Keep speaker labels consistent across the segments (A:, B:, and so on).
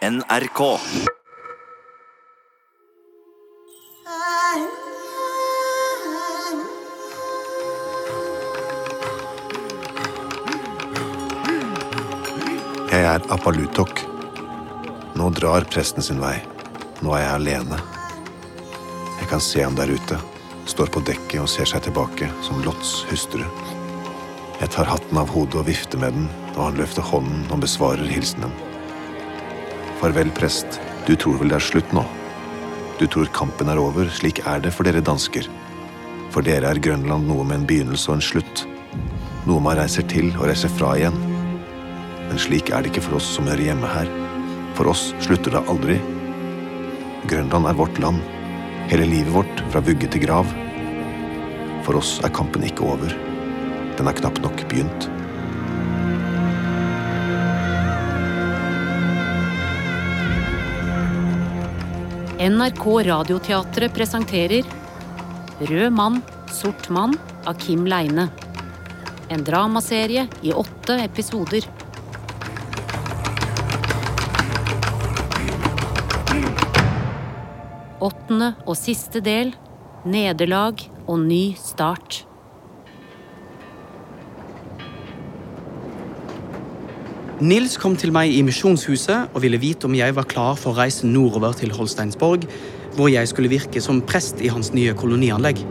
A: NRK.
B: Jeg er Apalutok. Nå drar presten sin vei. Nå er jeg alene. Jeg kan se ham der ute. Står på dekket og ser seg tilbake som Lots hustru. Jeg tar hatten av hodet og vifter med den, og han løfter hånden og besvarer hilsenen. Farvel, prest. Du tror vel det er slutt nå? Du tror kampen er over, slik er det for dere dansker. For dere er Grønland noe med en begynnelse og en slutt. Noe man reiser til og reiser fra igjen. Men slik er det ikke for oss som hører hjemme her. For oss slutter det aldri. Grønland er vårt land. Hele livet vårt, fra vugge til grav. For oss er kampen ikke over. Den er knapt nok begynt.
C: NRK Radioteatret presenterer Rød mann, sort mann av Kim Leine. En dramaserie i åtte episoder. Åttende og siste del nederlag og ny start.
D: Nils kom til meg i Misjonshuset og ville vite om jeg var klar for å reise nordover til Holsteinsborg, hvor jeg skulle virke som prest i hans nye kolonianlegg.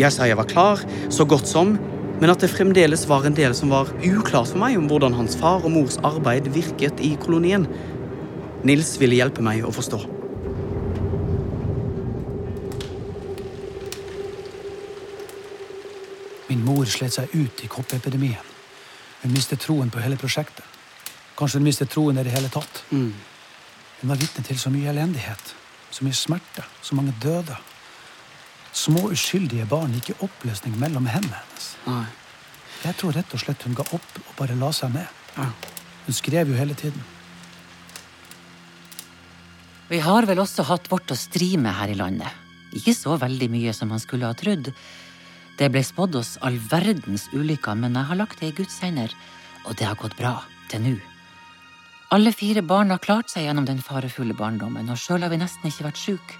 D: Jeg sa jeg var klar, så godt som, men at det fremdeles var en del som var uklart for meg om hvordan hans far og mors arbeid virket i kolonien. Nils ville hjelpe meg å forstå.
E: Min mor slet seg ut i koppepidemien. Hun mistet troen på hele prosjektet. Kanskje hun mistet troen i det hele tatt.
D: Mm.
E: Hun var vitne til så mye elendighet, så mye smerte, så mange døde. Små uskyldige barn gikk i oppløsning mellom hendene hennes.
D: Nei.
E: Jeg tror rett og slett hun ga opp og bare la seg ned.
D: Ja.
E: Hun skrev jo hele tiden.
F: Vi har vel også hatt vårt å stri med her i landet. Ikke så veldig mye som man skulle ha trodd. Det ble spådd oss all verdens ulykker, men jeg har lagt det i Guds hender, og det har gått bra til nå. Alle fire barn har klart seg gjennom den farefulle barndommen, og sjøl har vi nesten ikke vært sjuke.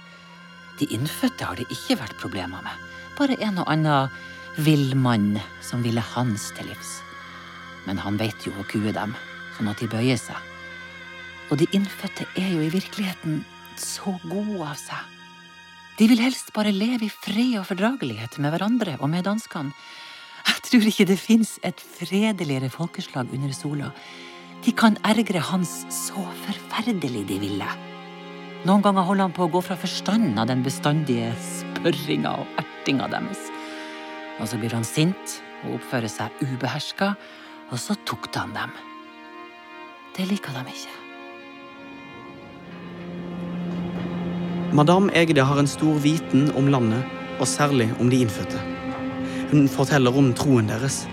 F: De innfødte har det ikke vært problemer med, bare en og annen vill mann som ville hans til livs. Men han vet jo å kue dem, sånn at de bøyer seg. Og de innfødte er jo i virkeligheten så gode av seg. De vil helst bare leve i fred og fordragelighet med hverandre og med danskene. Jeg tror ikke det fins et fredeligere folkeslag under sola. De kan ergre Hans så forferdelig de ville. Noen ganger holder han på å gå fra forstanden av den bestandige spørringa og ertinga deres. Og så blir han sint og oppfører seg ubeherska, og så tukter han dem. Det liker de ikke.
D: Madame Egede har en stor viten om landet, og særlig om de innfødte. Hun forteller om troen deres.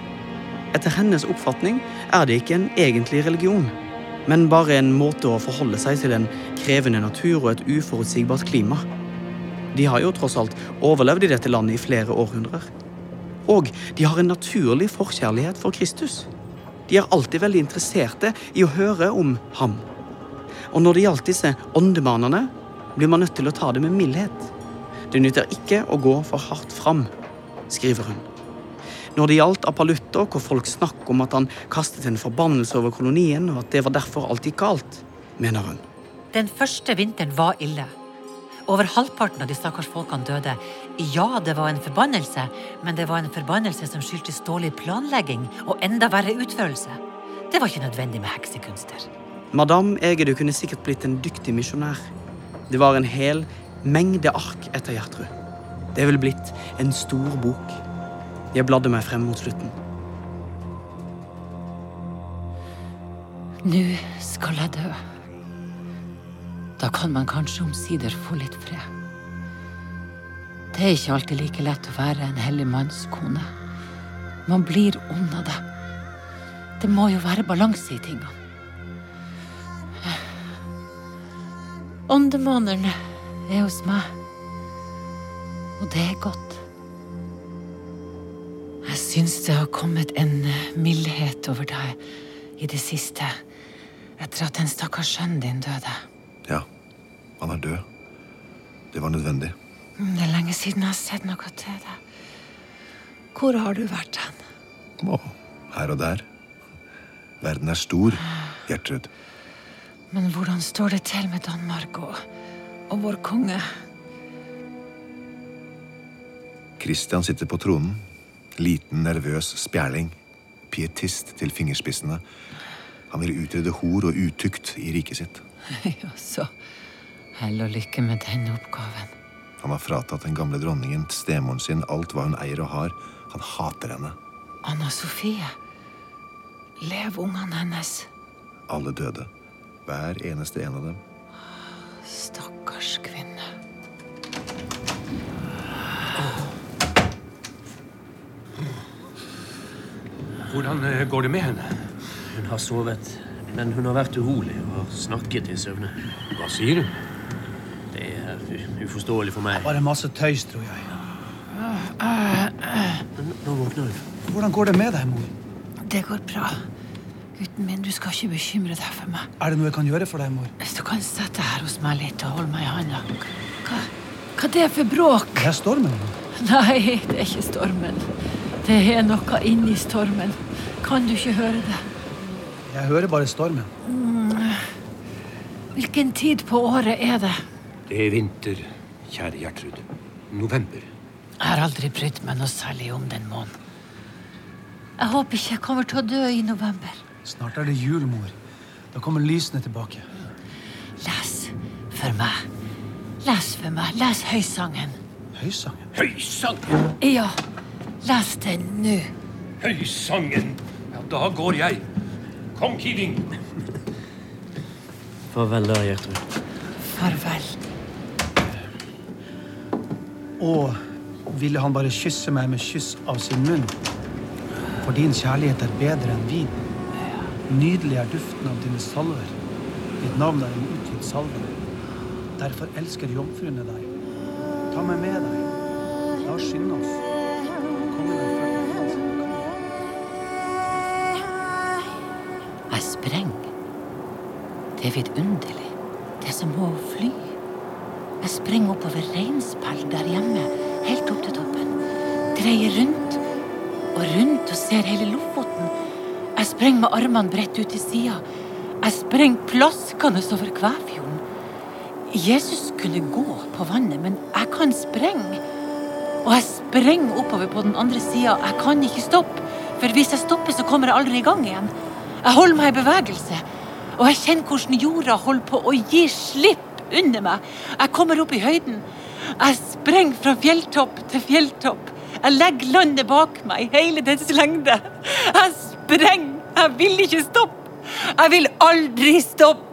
D: Etter hennes oppfatning er det ikke en egentlig religion, men bare en måte å forholde seg til en krevende natur og et uforutsigbart klima. De har jo tross alt overlevd i dette landet i flere århundrer. Og de har en naturlig forkjærlighet for Kristus. De er alltid veldig interesserte i å høre om ham. Og når det gjaldt disse åndemanene, blir man nødt til å ta det med mildhet. Det nytter ikke å gå for hardt fram, skriver hun. Når det gjaldt Apalutta, og folk snakk om at han kastet en forbannelse over kolonien, og at det var derfor alt gikk galt, mener hun.
F: Den første vinteren var ille. Over halvparten av de stakkars folkene døde. Ja, det var en forbannelse, men det var en forbannelse som skyldtes dårlig planlegging og enda verre utførelse. Det var ikke nødvendig med heksekunster.
D: Madame Egede kunne sikkert blitt en dyktig misjonær. Det var en hel mengde ark etter Gjertrud. Det ville blitt en stor bok. Jeg bladde meg frem mot slutten.
F: Nå skal jeg dø. Da kan man kanskje omsider få litt fred. Det er ikke alltid like lett å være en hellig mannskone. Man blir ond av det. Det må jo være balanse i tingene. Åndemaneren er hos meg, og det er godt. Syns det har kommet en mildhet over deg i det siste. Etter at den stakkars sønnen din døde.
B: Ja, han er død. Det var nødvendig.
F: Mm, Det er lenge siden jeg har sett noe til deg. Hvor har du vært hen?
B: Å, her og der. Verden er stor, Gjertrud.
F: Men hvordan står det til med Danmark og, og vår konge?
B: Christian sitter på tronen. Liten, nervøs spjæling. Pietist til fingerspissene. Han vil utrydde hor og utukt i riket sitt.
F: Ja, så hell og lykke med den oppgaven.
B: Han har fratatt den gamle dronningen, stemoren sin, alt hva hun eier og har. Han hater henne.
F: Anna Sofie. Lev ungene hennes.
B: Alle døde. Hver eneste en av dem.
F: Stakkars kvinne.
A: Hvordan eh, går det med henne? Hun har sovet, men hun har vært urolig og snakket i søvne. Hva sier hun? Det er uforståelig for meg.
E: Bare masse tøys, tror jeg.
A: Men Nå våkner hun.
E: Hvordan går det med deg, mor?
F: Det går bra. Gutten min, du skal ikke bekymre deg for meg.
E: Er det noe jeg kan gjøre for deg, mor?
F: Hvis du kan sette her hos meg litt og holde meg i handa. Hva, hva det er for bråk?
E: Det er stormen.
F: Nei, det er ikke stormen. Det er noe inni stormen. Kan du ikke høre det?
E: Jeg hører bare stormen.
F: Hvilken tid på året er det?
A: Det er vinter, kjære Gjertrud. November.
F: Jeg har aldri brydd meg noe særlig om den måneden. Jeg håper ikke jeg kommer til å dø i november.
E: Snart er det jul, mor. Da kommer lysene tilbake.
F: Les for meg. Les for meg. Les høysangen.
E: Høysangen.
A: Høysangen!
F: Ja, les den nå.
A: Høysangen! Ja, da går jeg. Kom, Kiding. Farvel da, Gjertrud.
F: Farvel.
E: Og ville han bare kysse meg med kyss av sin munn? For din kjærlighet er bedre enn vin. Nydelig er duften av dine salver. Ditt navn er en utgitt salve. Derfor elsker jomfruene deg. Ta meg med deg. La oss skynde oss.
F: Jeg sprenger. Det er vidunderlig. Det er som å fly. Jeg sprenger oppover Reinspell der hjemme, helt opp til toppen. Dreier rundt og rundt og ser hele Lofoten. Jeg sprenger med armene bredt ut til sida. Jeg sprenger plaskende over Kvæfjorden. Jesus kunne gå på vannet, men jeg kan sprenge. Og jeg sprenger oppover på den andre sida. Jeg kan ikke stoppe, for hvis jeg stopper, så kommer jeg aldri i gang igjen. Jeg holder meg i bevegelse, og jeg kjenner hvordan jorda holder på å gi slipp under meg. Jeg kommer opp i høyden. Jeg sprenger fra fjelltopp til fjelltopp. Jeg legger landet bak meg i hele dets lengde. Jeg sprenger. Jeg vil ikke stoppe. Jeg vil aldri stoppe.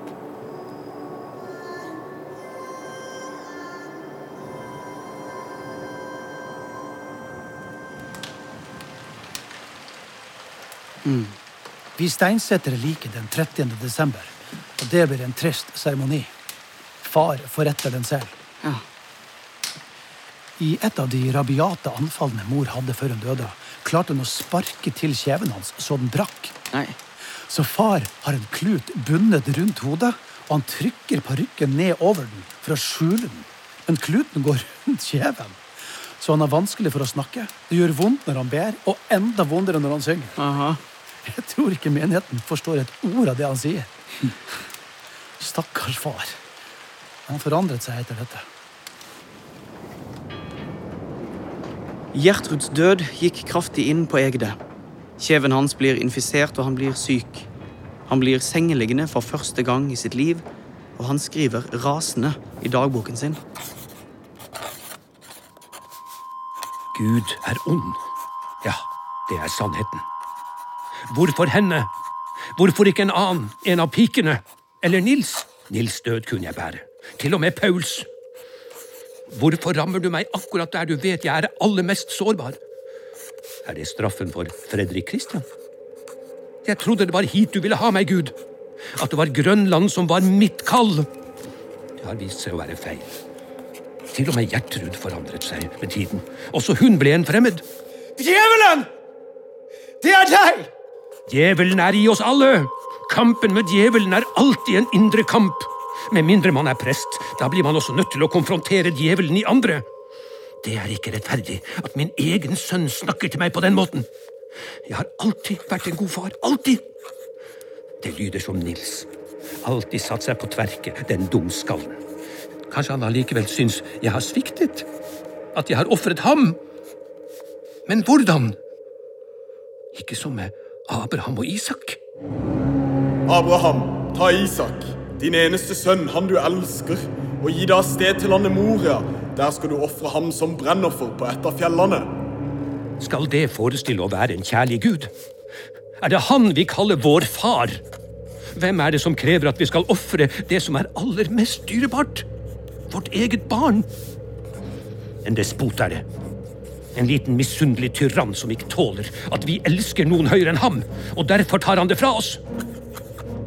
E: Vi steinsetter liket den 30. desember, og det blir en trist seremoni. Far forretter den selv.
D: Ja.
E: I et av de rabiate anfallene mor hadde før hun døde, klarte hun å sparke til kjeven hans så den brakk.
D: Nei.
E: Så far har en klut bundet rundt hodet, og han trykker parykken ned over den for å skjule den. Men kluten går rundt kjeven, så han har vanskelig for å snakke. Det gjør vondt når han ber, og enda vondere når han synger.
D: Aha.
E: Jeg tror ikke menigheten forstår et ord av det han sier. Stakkars far. Han forandret seg etter dette.
D: Gjertruds død gikk kraftig inn på Egde. Kjeven hans blir infisert, og han blir syk. Han blir sengeliggende for første gang i sitt liv, og han skriver rasende i dagboken sin.
A: Gud er ond. Ja, det er sannheten. Hvorfor henne? Hvorfor ikke en annen? En av pikene? Eller Nils? Nils død kunne jeg bære. Til og med Pauls. Hvorfor rammer du meg akkurat der du vet jeg er aller mest sårbar? Er det straffen for Fredrik Christian? Jeg trodde det var hit du ville ha meg, Gud. At det var Grønland som var mitt kall. Det har vist seg å være feil. Til og med Gjertrud forandret seg med tiden. Også hun ble en fremmed.
E: Djevelen! Det er deg!
A: Djevelen er i oss alle. Kampen med djevelen er alltid en indre kamp. Med mindre man er prest, da blir man også nødt til å konfrontere djevelen i andre. Det er ikke rettferdig at min egen sønn snakker til meg på den måten. Jeg har alltid vært en god far. Alltid. Det lyder som Nils. Alltid satt seg på tverket, den dumskallen. Kanskje han allikevel syns jeg har sviktet? At jeg har ofret ham? Men hvordan? Ikke som med Abraham og Isak.
G: Abraham, ta Isak, din eneste sønn, han du elsker, og gi deg av sted til landet Moria. Der skal du ofre ham som brennoffer på et av fjellene.
A: Skal det forestille å være en kjærlig gud? Er det han vi kaller vår far? Hvem er det som krever at vi skal ofre det som er aller mest dyrebart? Vårt eget barn? En despot er det. En liten misunnelig tyrann som ikke tåler at vi elsker noen høyere enn ham, og derfor tar han det fra oss.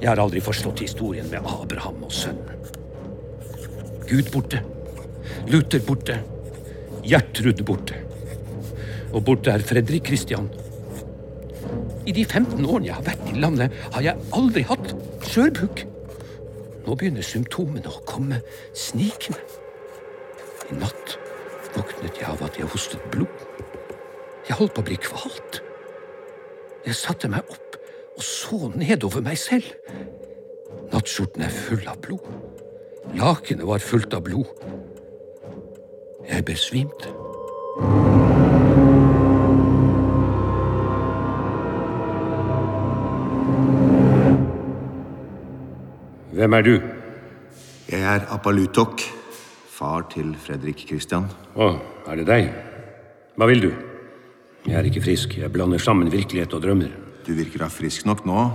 A: Jeg har aldri forstått historien med Abraham og sønnen. Gud borte. Luther borte. Gjertrud borte. Og borte er Fredrik Kristian. I de 15 årene jeg har vært i landet, har jeg aldri hatt skjørbuk. Nå begynner symptomene å komme snikende. I natt våknet jeg av at jeg hostet blod. Jeg holdt på å bli kvalt. Jeg satte meg opp og så nedover meg selv. Nattskjorten er full av blod. Lakenet var fullt av blod. Jeg besvimte. Hvem er du?
B: Jeg er Apalutok, far til Fredrik Kristian.
A: Å, er det deg? Hva vil du? Jeg er ikke frisk. Jeg blander sammen virkelighet og drømmer.
B: Du virker da frisk nok nå.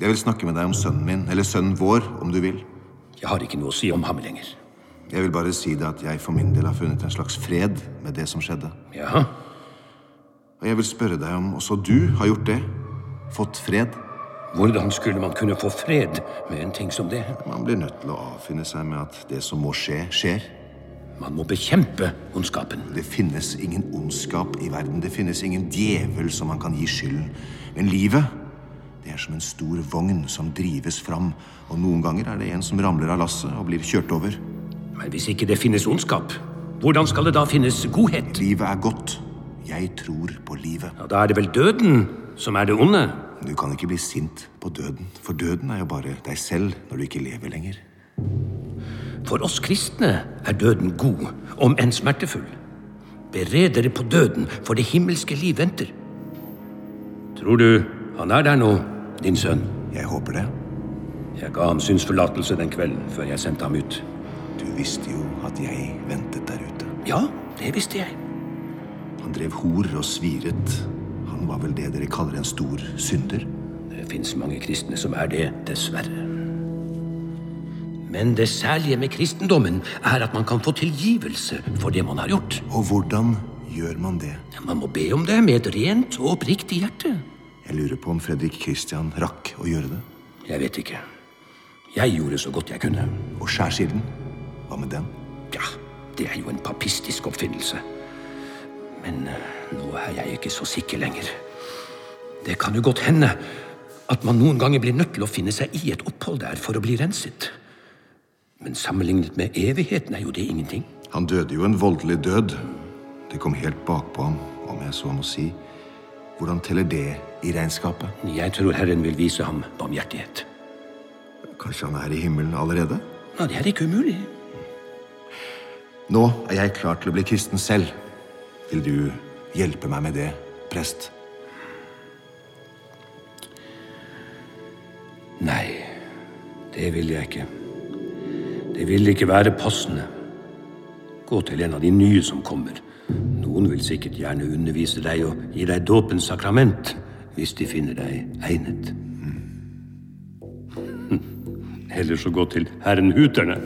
B: Jeg vil snakke med deg om sønnen min, eller sønnen vår, om du vil.
A: Jeg har ikke noe å si om ham lenger.
B: Jeg vil bare si det at jeg for min del har funnet en slags fred med det som skjedde.
A: Jaha?
B: Og jeg vil spørre deg om også du har gjort det? Fått fred?
A: Hvordan skulle man kunne få fred med en ting som det?
B: Man blir nødt til å avfinne seg med at det som må skje, skjer.
A: Man må bekjempe ondskapen.
B: Det finnes ingen ondskap i verden. Det finnes ingen djevel som man kan gi skylden. Men livet, det er som en stor vogn som drives fram. Og noen ganger er det en som ramler av lasset og blir kjørt over.
A: Men hvis ikke det finnes ondskap, hvordan skal det da finnes godhet?
B: Livet er godt. Jeg tror på livet.
A: Ja, Da er det vel døden som er det onde?
B: Du kan ikke bli sint på døden, for døden er jo bare deg selv når du ikke lever lenger.
A: For oss kristne er døden god, om enn smertefull. Bered dere på døden, for det himmelske liv venter. Tror du han er der nå, din sønn?
B: Jeg håper det.
A: Jeg ga ham synsforlatelse den kvelden før jeg sendte ham ut.
B: Du visste jo at jeg ventet der ute.
A: Ja, det visste jeg.
B: Han drev hor og sviret. Han var vel det dere kaller en stor synder?
A: Det fins mange kristne som er det, dessverre. Men det særlige med kristendommen er at man kan få tilgivelse for det man har gjort.
B: Og hvordan gjør man det?
A: Man må be om det med et rent og oppriktig hjerte.
B: Jeg lurer på om Fredrik Christian rakk å gjøre det.
A: Jeg vet ikke. Jeg gjorde så godt jeg kunne.
B: Og skjærsilden? Hva med den?
A: Ja, det er jo en papistisk oppfinnelse. Men eh, nå er jeg ikke så sikker lenger. Det kan jo godt hende at man noen ganger blir nødt til å finne seg i et opphold der for å bli renset. Men sammenlignet med evigheten er jo det ingenting.
B: Han døde jo en voldelig død. Det kom helt bakpå ham, om jeg så må si. Hvordan teller det i regnskapet?
A: Jeg tror Herren vil vise ham barmhjertighet.
B: Kanskje han er i himmelen allerede?
A: Ja, det er ikke umulig.
B: Nå er jeg klar til å bli kristen selv. Vil du hjelpe meg med det, prest?
A: Nei, det vil jeg ikke. Det vil ikke være passende. Gå til en av de nye som kommer. Noen vil sikkert gjerne undervise deg og gi deg dåpens sakrament, hvis de finner deg egnet. Heller så gå til herrenhuterne.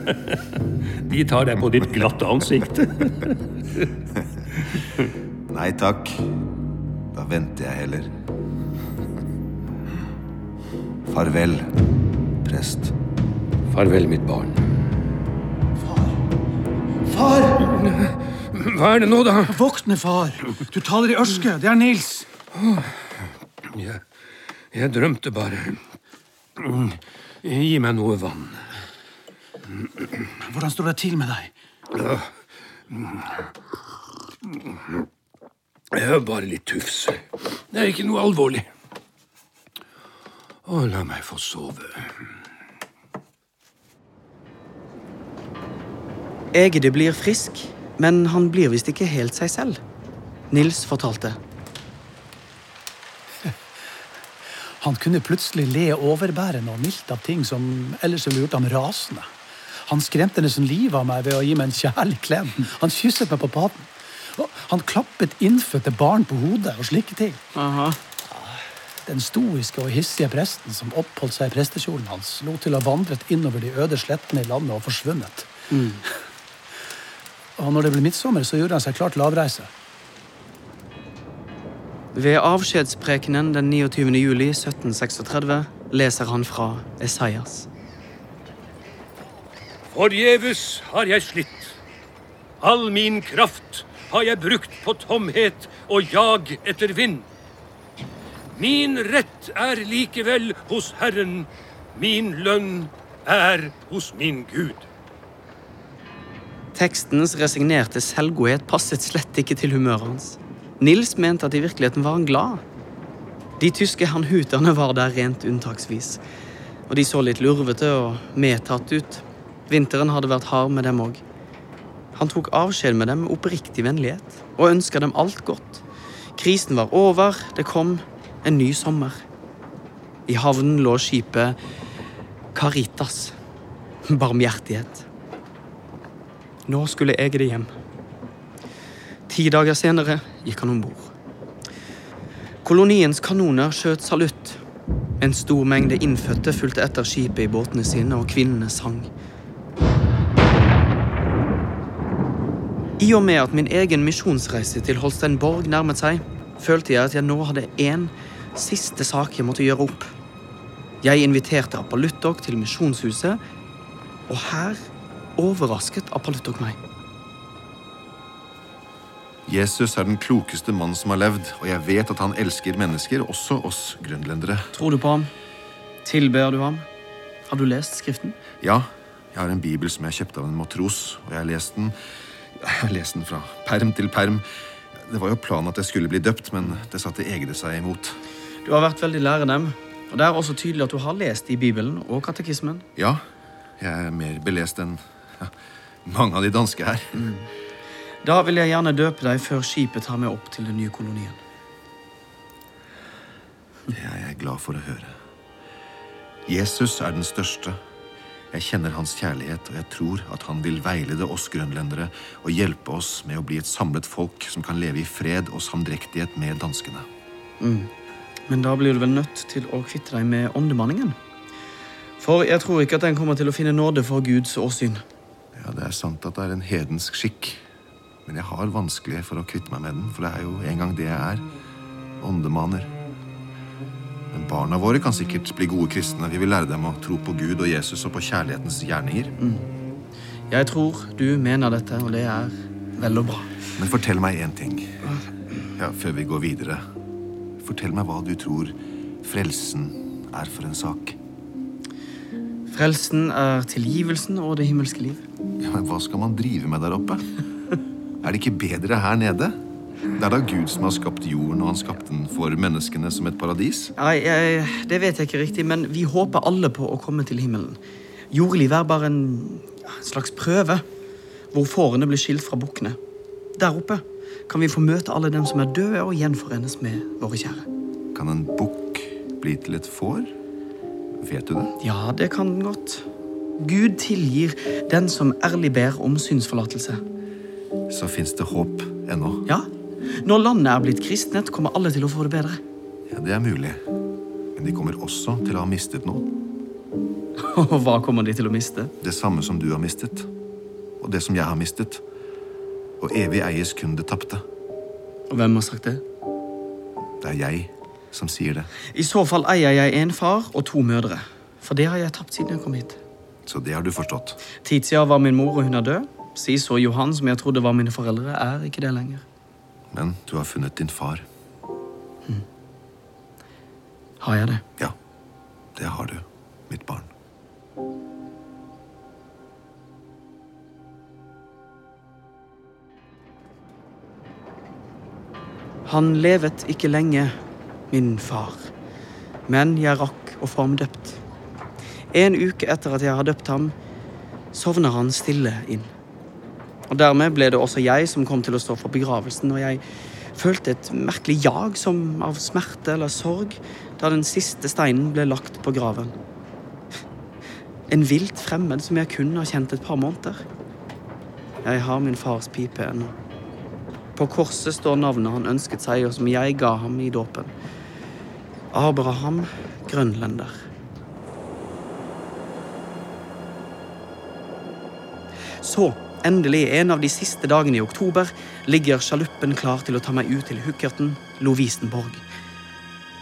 A: De tar deg på ditt glatte ansikt.
B: Nei takk. Da venter jeg heller. Farvel, prest.
A: Farvel, mitt barn.
E: Far! Far!
A: Hva er det nå, da?
E: Våkne, far! Du taler i ørske. Det er Nils.
A: Jeg, jeg drømte bare. Gi meg noe vann.
E: Hvordan står det til med deg?
A: Jeg er bare litt tufs. Det er ikke noe alvorlig. Å, la meg få sove.
D: Egede blir frisk, men han blir visst ikke helt seg selv. Nils fortalte.
E: Han kunne plutselig le overbærende og mildt av ting som ellers ville gjort ham rasende. Han skremte nesten livet av meg ved å gi meg en kjærlig klem. Han kysset meg på paden. Han klappet innfødte barn på hodet og slike ting.
D: Aha.
E: Den stoiske og hissige presten som oppholdt seg i prestekjolen hans, lot til å ha vandret innover de øde slettene i landet og forsvunnet. Og når det ble midtsommer, så gjorde han seg klar til avreise.
D: Ved avskjedsprekenen den 29. juli 1736 leser han fra Esaias.
A: Forgjeves har jeg slitt. All min kraft har jeg brukt på tomhet og jag etter vind. Min rett er likevel hos Herren, min lønn er hos min Gud.
D: Tekstens resignerte selvgodhet passet slett ikke til humøret hans. Nils mente at i virkeligheten var han glad. De tyske hanhuterne var der rent unntaksvis. Og de så litt lurvete og medtatt ut. Vinteren hadde vært hard med dem òg. Han tok avskjed med dem med oppriktig vennlighet og ønska dem alt godt. Krisen var over, det kom en ny sommer. I havnen lå skipet Caritas. Barmhjertighet. Nå skulle jeg det hjem. Ti dager senere gikk han om bord. Koloniens kanoner skjøt salutt. En stor mengde innfødte fulgte etter skipet i båtene sine, og kvinnene sang. I og med at min egen misjonsreise til Holsteinborg nærmet seg, følte jeg at jeg nå hadde én siste sak jeg måtte gjøre opp. Jeg inviterte Apaluttok til misjonshuset, og her overrasket Apaluttok meg.
B: Jesus er den klokeste mann som har levd, og jeg vet at han elsker mennesker, også oss grønlendere.
D: Tror du på ham? Tilber du ham? Har du lest Skriften?
B: Ja, jeg har en bibel som jeg kjøpte av en matros, og jeg har lest den jeg har lest den fra perm til perm. Det var jo planen at jeg skulle bli døpt, men det satte Egede seg imot.
D: Du har vært veldig lærenem, og det er også tydelig at du har lest i Bibelen og katekismen.
B: Ja, jeg er mer belest enn ja, mange av de danske her.
D: Da vil jeg gjerne døpe deg før skipet tar meg opp til den nye kolonien.
B: Det er jeg glad for å høre. Jesus er den største. Jeg kjenner hans kjærlighet, og jeg tror at han vil veilede oss grønlendere og hjelpe oss med å bli et samlet folk som kan leve i fred og samdrektighet med danskene.
D: Men da blir du vel nødt til å kvitte deg med åndemanningen? For jeg tror ikke at den kommer til å finne nåde for Guds åsyn.
B: Ja, Det er sant at det er en hedensk skikk, men jeg har vanskelig for å kvitte meg med den, for det er jo en gang det jeg er. Åndemaner. Men barna våre kan sikkert bli gode kristne. Vi vil lære dem å tro på Gud og Jesus og på kjærlighetens gjerninger.
D: Jeg tror du mener dette, og det er vel og bra.
B: Men fortell meg én ting ja, før vi går videre. Fortell meg hva du tror frelsen er for en sak.
D: Frelsen er tilgivelsen og det himmelske liv.
B: Ja, men Hva skal man drive med der oppe? Er det ikke bedre her nede? Det er da Gud som har skapt jorden, og han skapte den for menneskene som et paradis.
D: Nei, Det vet jeg ikke riktig, men vi håper alle på å komme til himmelen. Jordlivet er bare en, en slags prøve, hvor fårene blir skilt fra bukkene. Der oppe kan vi få møte alle dem som er døde, og gjenforenes med våre kjære.
B: Kan en bukk bli til et får? Vet du det?
D: Ja, det kan den godt. Gud tilgir den som ærlig ber om synsforlatelse.
B: Så fins det håp ennå.
D: Ja, Når landet er blitt kristnet, kommer alle til å få det bedre.
B: Ja, det er mulig. Men de kommer også til å ha mistet noe.
D: Og hva kommer de til å miste?
B: Det samme som du har mistet. Og det som jeg har mistet. Og evig eies kun det tapte.
D: Og hvem har sagt det?
B: Det er jeg som sier det.
D: I så fall eier jeg en far og to mødre. For det har jeg tapt siden jeg kom hit.
B: Så det har du forstått.
D: Tidsida var min mor, og hun er død. Sis og Johan, som jeg trodde var mine foreldre, er ikke det lenger.
B: Men du har funnet din far.
D: Har jeg det?
B: Ja, det har du. mitt barn.
D: Han levet ikke lenge, min far, men jeg rakk å få ham døpt. En uke etter at jeg har døpt ham, sovner han stille inn. Og Dermed ble det også jeg som kom til å stå for begravelsen, og jeg følte et merkelig jag som av smerte eller sorg da den siste steinen ble lagt på graven. En vilt fremmed som jeg kun har kjent et par måneder. Jeg har min fars pipe ennå. På korset står navnet han ønsket seg, og som jeg ga ham i dåpen. Abraham Grønlender. Så, endelig, en av de siste dagene i oktober, ligger sjaluppen klar til å ta meg ut til Hukkerten, Lovisenborg.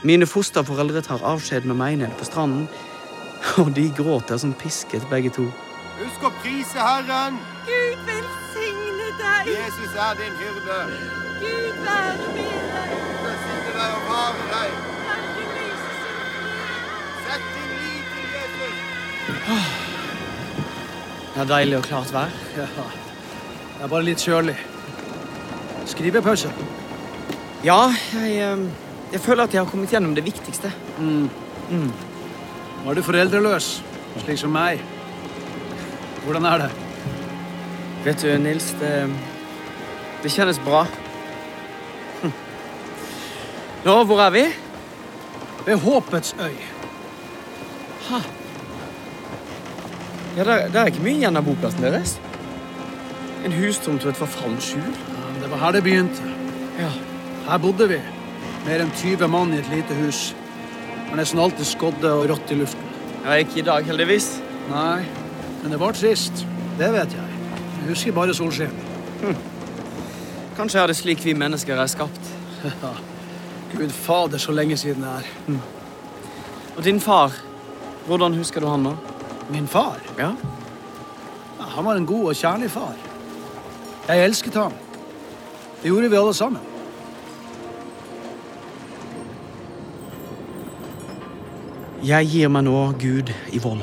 D: Mine fosterforeldre tar avskjed med meg nede på stranden, og de gråter som pisket, begge to.
H: Husk å prise Herren!
I: Gud velsigne deg!
H: Jesus er din hyrde.
I: Gud være med deg!
H: Velsigne deg og vare deg.
I: Herre lyse sin fred!
H: Sett din lit til Jesus.
D: Det er deilig og klart vær.
E: Ja. Det er bare litt kjølig. Skrivepause.
D: Ja, jeg, eh, jeg føler at jeg har kommet gjennom det viktigste.
E: Nå er du foreldreløs, slik som meg. Hvordan er det?
D: Vet du, Nils, det, det kjennes bra. Hm. Nå, hvor er vi?
E: Ved Håpets øy.
D: Ja, det, det er ikke mye igjen av boplassen deres. En hustomt og et forfallent skjul.
E: Ja, Det var her det begynte.
D: Ja.
E: Her bodde vi. Mer enn 20 mann i et lite hus. Det var nesten alltid skodde og rått i luften.
D: ja, ikke i dag, heldigvis.
E: Nei, men det var trist. Det vet jeg. Jeg husker bare solskinn.
D: Kanskje er det slik vi mennesker er skapt.
E: Gud fader, så lenge siden det er.
D: Og din far, hvordan husker du han nå?
E: Min far, Ja. han var en god og kjærlig far. Jeg elsket ham. Det gjorde vi alle sammen.
D: Jeg gir meg nå Gud i vold.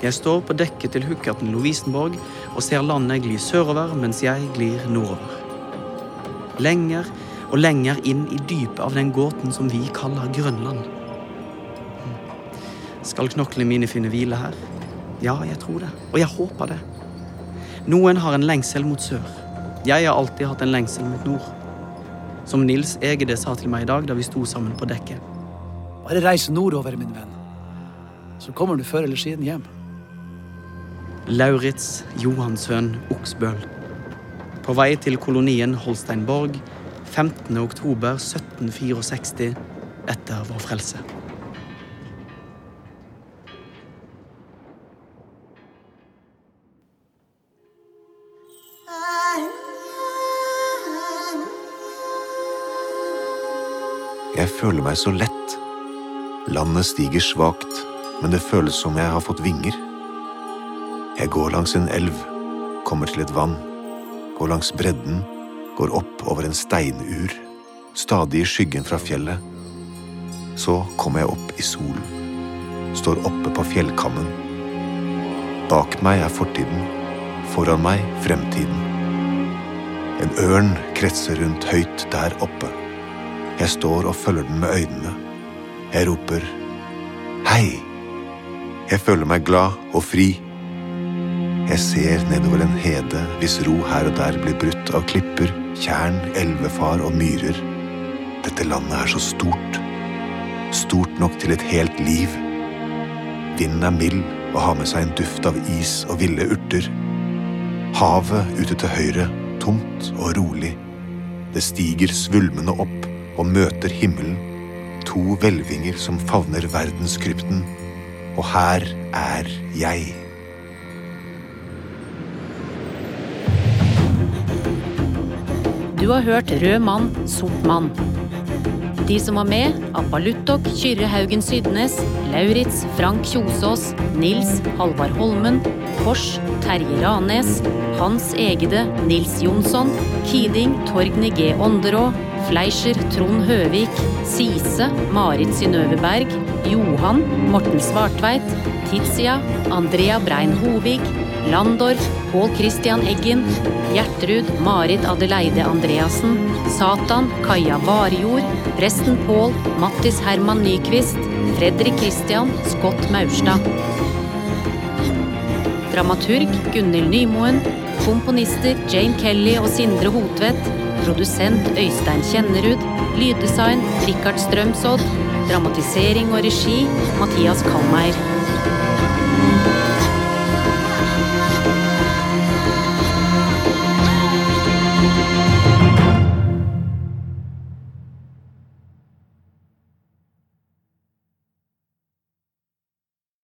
D: Jeg står på dekket til hookerten Lovisenborg og ser landet gli sørover mens jeg glir nordover. Lenger og lenger inn i dypet av den gåten som vi kaller Grønland. Skal knoklene mine finne hvile her? Ja, jeg tror det. Og jeg håper det. Noen har en lengsel mot sør. Jeg har alltid hatt en lengsel mot nord. Som Nils Egede sa til meg i dag da vi sto sammen på dekket.
E: Bare reis nordover, min venn. Så kommer du før eller siden hjem.
D: Lauritz Johansøn Oksbøl. På vei til kolonien Holsteinborg 15. oktober 1764 etter vår frelse.
B: Jeg føler meg så lett. Landet stiger svakt, men det føles som jeg har fått vinger. Jeg går langs en elv, kommer til et vann, går langs bredden, går opp over en steinur, stadig i skyggen fra fjellet. Så kommer jeg opp i solen, står oppe på fjellkammen. Bak meg er fortiden, foran meg fremtiden. En ørn kretser rundt høyt der oppe. Jeg står og følger den med øynene. Jeg roper hei. Jeg føler meg glad og fri. Jeg ser nedover en hede hvis ro her og der blir brutt av klipper, tjern, elvefar og myrer. Dette landet er så stort. Stort nok til et helt liv. Vinden er mild og har med seg en duft av is og ville urter. Havet ute til høyre, tomt og rolig. Det stiger svulmende opp og møter himmelen. To hvelvinger som favner verdenskrypten. Og her er jeg.
C: Du har hørt Rød mann, sort mann. De som var med, Appaluttok, Kyrre Haugen Sydnes, Lauritz Frank Kjosås, Nils Halvard Holmen, Kors Terje Ranes, Hans Egede Nils Jonsson, Kiding Torgny G. Ånderå, Fleischer Trond Høvik, Sise Marit Synnøve Berg, Johan Morten Svartveit, Tizia Andrea Brein Hovig, Landorf Pål Christian Eggen, Gjertrud Marit Adeleide Andreassen, Satan Kaja Varjord, presten Pål Mattis Herman Nyquist, Fredrik Christian Scott Maurstad. Dramaturg Gunhild Nymoen. Komponister Jane Kelly og Sindre Hotvedt. Produsent Øystein Kjennerud. Lyddesign Rikard Strømsodd. Dramatisering og regi Mathias Kalmeier.